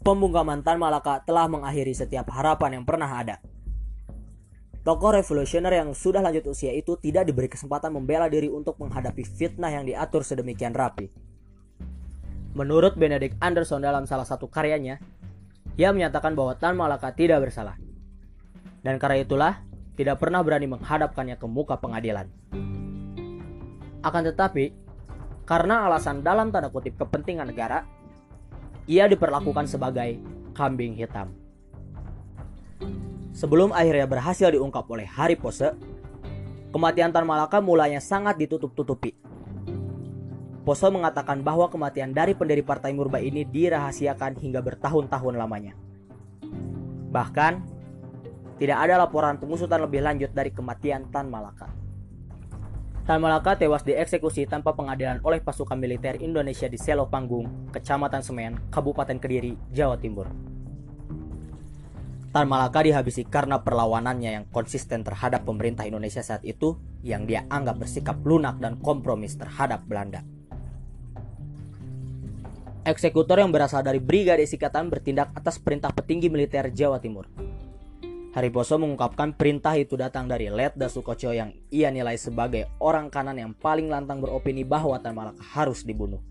pembungkaman Tan Malaka telah mengakhiri setiap harapan yang pernah ada. Tokoh revolusioner yang sudah lanjut usia itu tidak diberi kesempatan membela diri untuk menghadapi fitnah yang diatur sedemikian rapi. Menurut Benedict Anderson dalam salah satu karyanya, ia menyatakan bahwa Tan Malaka tidak bersalah. Dan karena itulah, tidak pernah berani menghadapkannya ke muka pengadilan. Akan tetapi, karena alasan dalam tanda kutip kepentingan negara, ia diperlakukan sebagai kambing hitam. Sebelum akhirnya berhasil diungkap oleh Hari Pose, kematian Tan Malaka mulanya sangat ditutup-tutupi. Pose mengatakan bahwa kematian dari pendiri Partai Murba ini dirahasiakan hingga bertahun-tahun lamanya. Bahkan, tidak ada laporan pengusutan lebih lanjut dari kematian Tan Malaka. Tan Malaka tewas dieksekusi tanpa pengadilan oleh pasukan militer Indonesia di Selo Panggung, Kecamatan Semen, Kabupaten Kediri, Jawa Timur. Tan Malaka dihabisi karena perlawanannya yang konsisten terhadap pemerintah Indonesia saat itu yang dia anggap bersikap lunak dan kompromis terhadap Belanda. Eksekutor yang berasal dari Brigade Sikatan bertindak atas perintah petinggi militer Jawa Timur. Hariposo mengungkapkan perintah itu datang dari Letda Sukoco yang ia nilai sebagai orang kanan yang paling lantang beropini bahwa Tan Malaka harus dibunuh.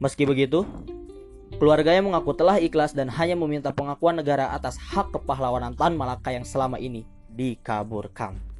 Meski begitu, Keluarganya mengaku telah ikhlas dan hanya meminta pengakuan negara atas hak kepahlawanan Tan Malaka yang selama ini dikaburkan.